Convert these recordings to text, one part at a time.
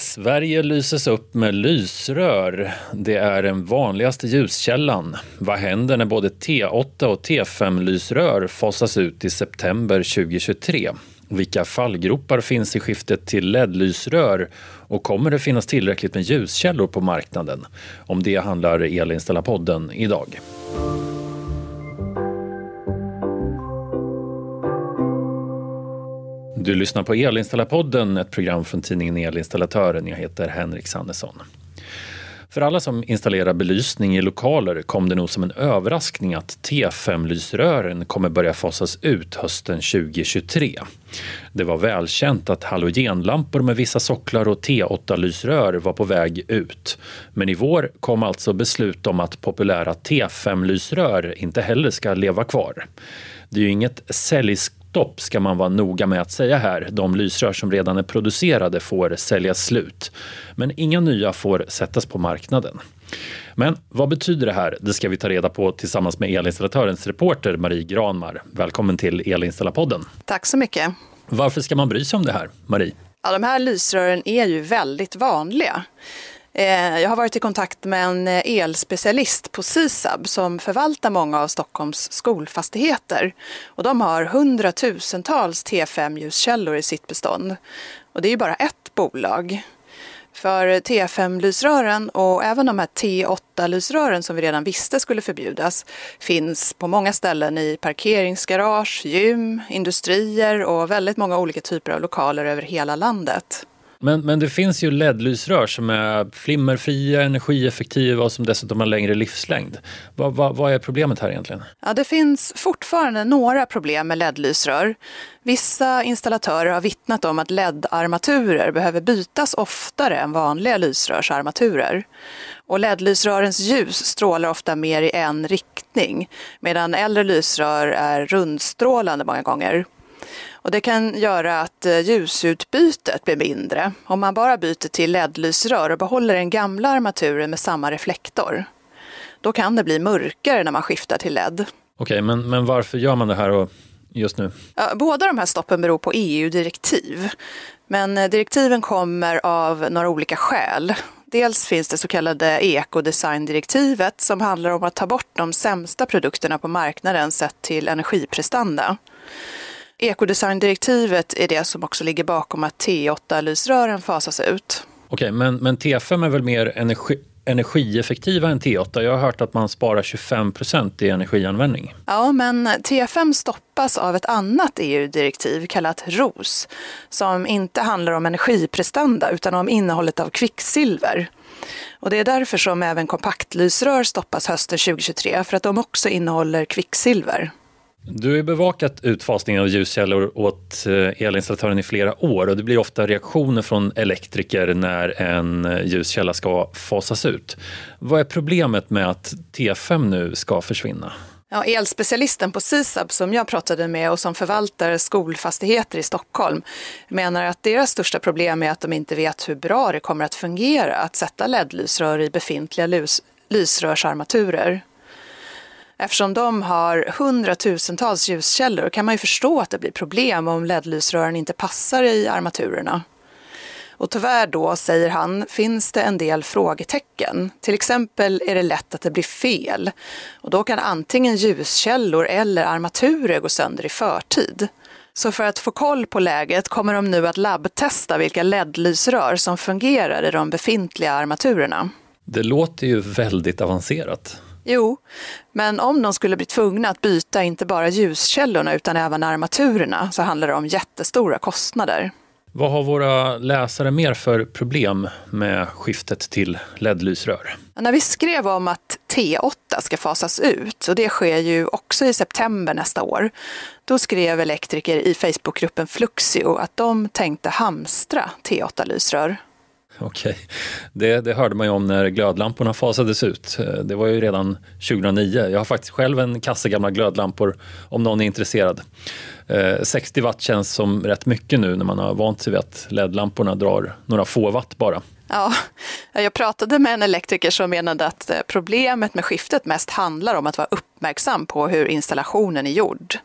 Sverige lyses upp med lysrör. Det är den vanligaste ljuskällan. Vad händer när både T8 och T5-lysrör fasas ut i september 2023? Vilka fallgropar finns i skiftet till LED-lysrör och kommer det finnas tillräckligt med ljuskällor på marknaden? Om det handlar Elinställarpodden idag. Du lyssnar på Elinstallarpodden, ett program från tidningen Elinstallatören. Jag heter Henrik Sannesson. För alla som installerar belysning i lokaler kom det nog som en överraskning att T5-lysrören kommer börja fasas ut hösten 2023. Det var välkänt att halogenlampor med vissa socklar och T8-lysrör var på väg ut. Men i vår kom alltså beslut om att populära T5-lysrör inte heller ska leva kvar. Det är ju inget säljsk stopp ska man vara noga med att säga här. De lysrör som redan är producerade får säljas slut. Men inga nya får sättas på marknaden. Men vad betyder det här? Det ska vi ta reda på tillsammans med elinstallatörens reporter Marie Granmar. Välkommen till Elinstallarpodden. Tack så mycket. Varför ska man bry sig om det här, Marie? Ja, de här lysrören är ju väldigt vanliga. Eh, jag har varit i kontakt med en eh, elspecialist på Sisab som förvaltar många av Stockholms skolfastigheter. Och de har hundratusentals T5-ljuskällor i sitt bestånd. Och det är ju bara ett bolag. För T5-lysrören och även de här T8-lysrören som vi redan visste skulle förbjudas finns på många ställen i parkeringsgarage, gym, industrier och väldigt många olika typer av lokaler över hela landet. Men, men det finns ju LED-lysrör som är flimmerfria, energieffektiva och som dessutom har längre livslängd. Vad, va, vad är problemet här egentligen? Ja, det finns fortfarande några problem med LED-lysrör. Vissa installatörer har vittnat om att LED-armaturer behöver bytas oftare än vanliga lysrörsarmaturer. Och LED-lysrörens ljus strålar ofta mer i en riktning medan äldre lysrör är rundstrålande många gånger. Och det kan göra att eh, ljusutbytet blir mindre om man bara byter till LED-lysrör och behåller den gamla armaturen med samma reflektor. Då kan det bli mörkare när man skiftar till LED. Okej, men, men varför gör man det här just nu? Ja, båda de här stoppen beror på EU-direktiv. Men eh, direktiven kommer av några olika skäl. Dels finns det så kallade ekodesigndirektivet som handlar om att ta bort de sämsta produkterna på marknaden sett till energiprestanda. Ekodesigndirektivet är det som också ligger bakom att T8-lysrören fasas ut. Okej, men, men T5 är väl mer energi, energieffektiva än T8? Jag har hört att man sparar 25 procent i energianvändning. Ja, men T5 stoppas av ett annat EU-direktiv kallat ROS som inte handlar om energiprestanda utan om innehållet av kvicksilver. Och det är därför som även kompaktlysrör stoppas hösten 2023 för att de också innehåller kvicksilver. Du har bevakat utfasningen av ljuskällor åt eh, elinstallatören i flera år och det blir ofta reaktioner från elektriker när en eh, ljuskälla ska fasas ut. Vad är problemet med att T5 nu ska försvinna? Ja, elspecialisten på Sisab som jag pratade med och som förvaltar skolfastigheter i Stockholm menar att deras största problem är att de inte vet hur bra det kommer att fungera att sätta LED-lysrör i befintliga lys lysrörsarmaturer. Eftersom de har hundratusentals ljuskällor kan man ju förstå att det blir problem om LED-lysrören inte passar i armaturerna. Och tyvärr då, säger han, finns det en del frågetecken. Till exempel är det lätt att det blir fel och då kan antingen ljuskällor eller armaturer gå sönder i förtid. Så för att få koll på läget kommer de nu att labbtesta vilka LED-lysrör som fungerar i de befintliga armaturerna. Det låter ju väldigt avancerat. Jo, men om de skulle bli tvungna att byta inte bara ljuskällorna utan även armaturerna så handlar det om jättestora kostnader. Vad har våra läsare mer för problem med skiftet till LED-lysrör? När vi skrev om att T8 ska fasas ut, och det sker ju också i september nästa år, då skrev elektriker i Facebookgruppen Fluxio att de tänkte hamstra T8-lysrör. Okej, det, det, hörde man ju om när glödlamporna fasades ut. Eh, det var ju redan 2009. Jag har faktiskt själv en kasse gamla glödlampor om någon är intresserad. Eh, 60 watt känns som rätt mycket nu när man har vant sig vid att LED-lamporna drar några få watt bara. Ja, jag pratade med en elektriker som menade att eh, problemet med skiftet mest handlar om att vara uppmärksam på hur installationen är gjord.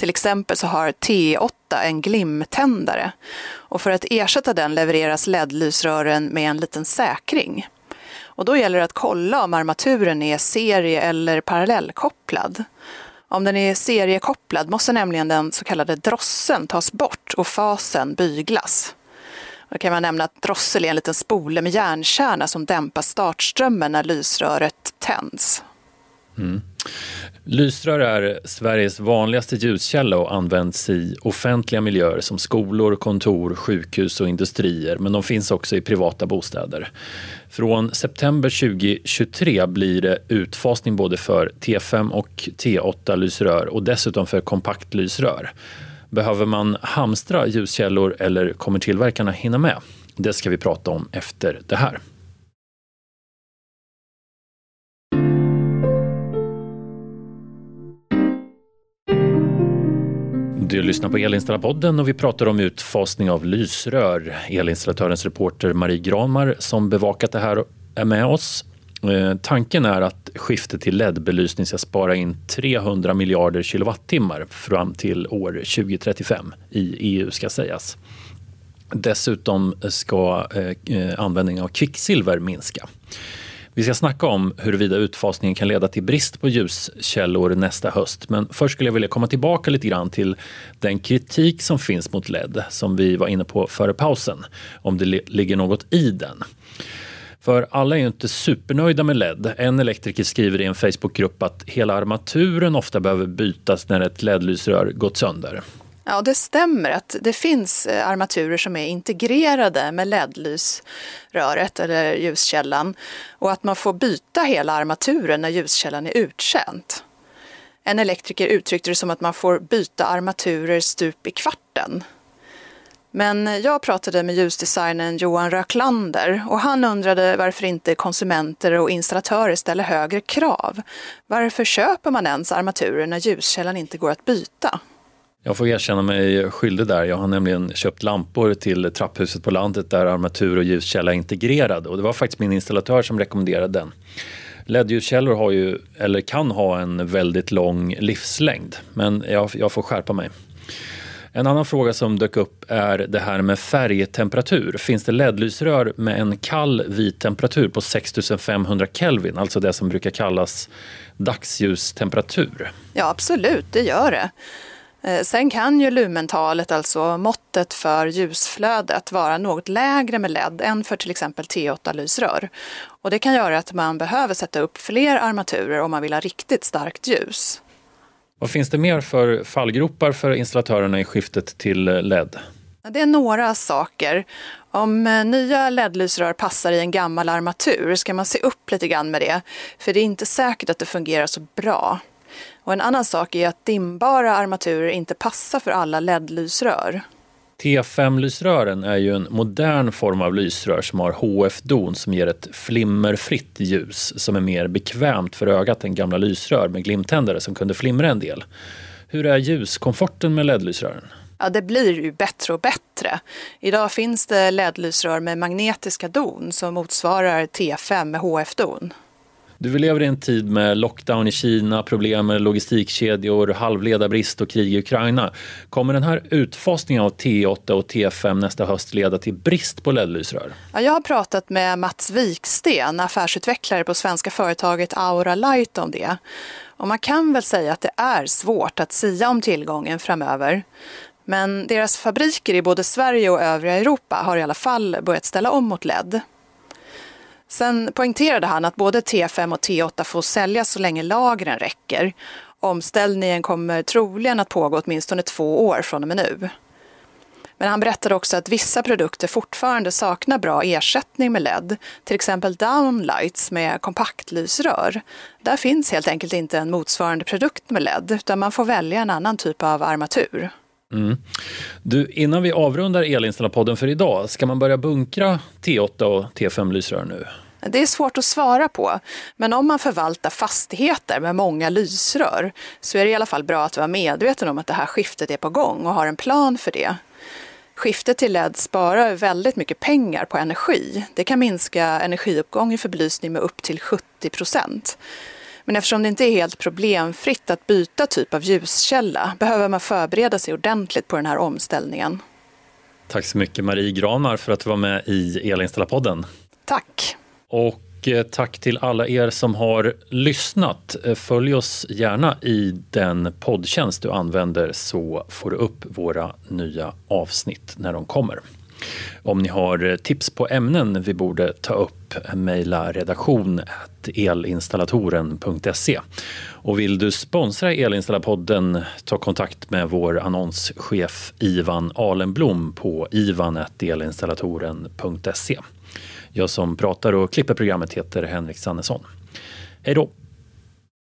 Till exempel så har T8 en glimtändare och för att ersätta den levereras LED-lysrören med en liten säkring. Och då gäller det att kolla om armaturen är serie eller parallellkopplad. Om den är seriekopplad måste nämligen den så kallade drossen tas bort och fasen byglas. Då kan man nämna att drossel är en liten spole med järnkärna som dämpar startströmmen när lysröret tänds. Mm. Lysrör är Sveriges vanligaste ljuskälla och används i offentliga miljöer som skolor, kontor, sjukhus och industrier, men de finns också i privata bostäder. Från september 2023 blir det utfasning både för T5 och T8-lysrör och dessutom för kompaktlysrör. Behöver man hamstra ljuskällor eller kommer tillverkarna hinna med? Det ska vi prata om efter det här. Du lyssnar på Elinstallarpodden och vi pratar om utfasning av lysrör. Elinstallatörens reporter Marie Granmar som bevakat det här är med oss. Eh, tanken är att skiftet till LED-belysning ska spara in 300 miljarder kilowattimmar fram till år 2035 i EU ska sägas. Dessutom ska eh, eh, användningen av kvicksilver minska. Vi ska snacka om huruvida utfasningen kan leda till brist på ljuskällor nästa höst. Men först skulle jag vilja komma tillbaka lite grann till den kritik som finns mot LED som vi var inne på före pausen. Om det ligger något i den. För alla är ju inte supernöjda med LED. En elektriker skriver i en Facebookgrupp att hela armaturen ofta behöver bytas när ett LED-lysrör gått sönder. Ja, det stämmer att det finns eh, armaturer som är integrerade med LED-lysröret eller ljuskällan och att man får byta hela armaturen när ljuskällan är uttjänt. En elektriker uttryckte det som att man får byta armaturer stup i kvarten. Men jag pratade med ljusdesignern Johan Röklander och han undrade varför inte konsumenter och installatörer ställer högre krav. Varför köper man ens armaturer när ljuskällan inte går att byta? Jag får erkänna mig skyldig där. Jag har nämligen köpt lampor till trapphuset på landet där armatur och ljuskälla är integrerade och det var faktiskt min installatör som rekommenderade den. LED-ljuskällor har ju, eller kan ha en väldigt lång livslängd, men jag, jag får skärpa mig. En annan fråga som dök upp är det här med färgtemperatur. Finns det LED-lysrör med en kall vit temperatur på 6500 Kelvin, alltså det som brukar kallas dagsljustemperatur? Ja, absolut, det gör det. Eh, sen kan ju lumentalet, alltså måttet för ljusflödet, vara något lägre med LED än för till exempel T8-lysrör. Och det kan göra att man behöver sätta upp fler armaturer om man vill ha riktigt starkt ljus. Vad finns det mer för fallgropar för installatörerna i skiftet till LED? Det är några saker. Om eh, nya LED-lysrör passar i en gammal armatur ska man se upp lite grann med det, för det är inte säkert att det fungerar så bra. Och en annan sak är att dimbara armaturer inte passar för alla LED-lysrör. T5-lysrören är ju en modern form av lysrör som har HF-don som ger ett flimmerfritt ljus som är mer bekvämt för ögat än gamla lysrör med glimtändare som kunde flimra en del. Hur är ljuskomforten med LED-lysrören? Ja, det blir ju bättre och bättre. Idag finns det LED-lysrör med magnetiska don som motsvarar T5 med HF-don. Du lever i en tid med lockdown i Kina, problem med logistikkedjor, halvledarbrist och krig i Ukraina. Kommer den här utfasningen av T8 och T5 nästa höst leda till brist på LED-lysrör? Ja, jag har pratat med Mats Viksten, affärsutvecklare på svenska företaget Aura Light om det. Och man kan väl säga att det är svårt att sia om tillgången framöver. Men deras fabriker i både Sverige och övriga Europa har i alla fall börjat ställa om mot LED. Sen poängterade han att både T5 och T8 får säljas så länge lagren räcker. Omställningen kommer troligen att pågå åtminstone två år från och med nu. Men han berättade också att vissa produkter fortfarande saknar bra ersättning med LED, till exempel downlights med kompaktlysrör. Där finns helt enkelt inte en motsvarande produkt med LED, utan man får välja en annan typ av armatur. Mm. Du, innan vi avrundar Elinstallapodden för idag, ska man börja bunkra T8 och T5-lysrör nu? Det är svårt att svara på, men om man förvaltar fastigheter med många lysrör så är det i alla fall bra att vara medveten om att det här skiftet är på gång och har en plan för det. Skiftet till LED sparar väldigt mycket pengar på energi. Det kan minska energiuppgången för belysning med upp till 70 procent. Men eftersom det inte är helt problemfritt att byta typ av ljuskälla behöver man förbereda sig ordentligt på den här omställningen. Tack så mycket Marie Granmar för att du var med i Elinställarpodden. Tack. Och eh, tack till alla er som har lyssnat. Eh, följ oss gärna i den poddtjänst du använder så får du upp våra nya avsnitt när de kommer. Om ni har eh, tips på ämnen vi borde ta upp, mejla redaktion elinstallatoren.se. Och vill du sponsra Elinstallarpodden, ta kontakt med vår annonschef Ivan Alenblom på ivan.elinstallatoren.se. Jag som pratar och klipper programmet heter Henrik Sannesson. Hej då!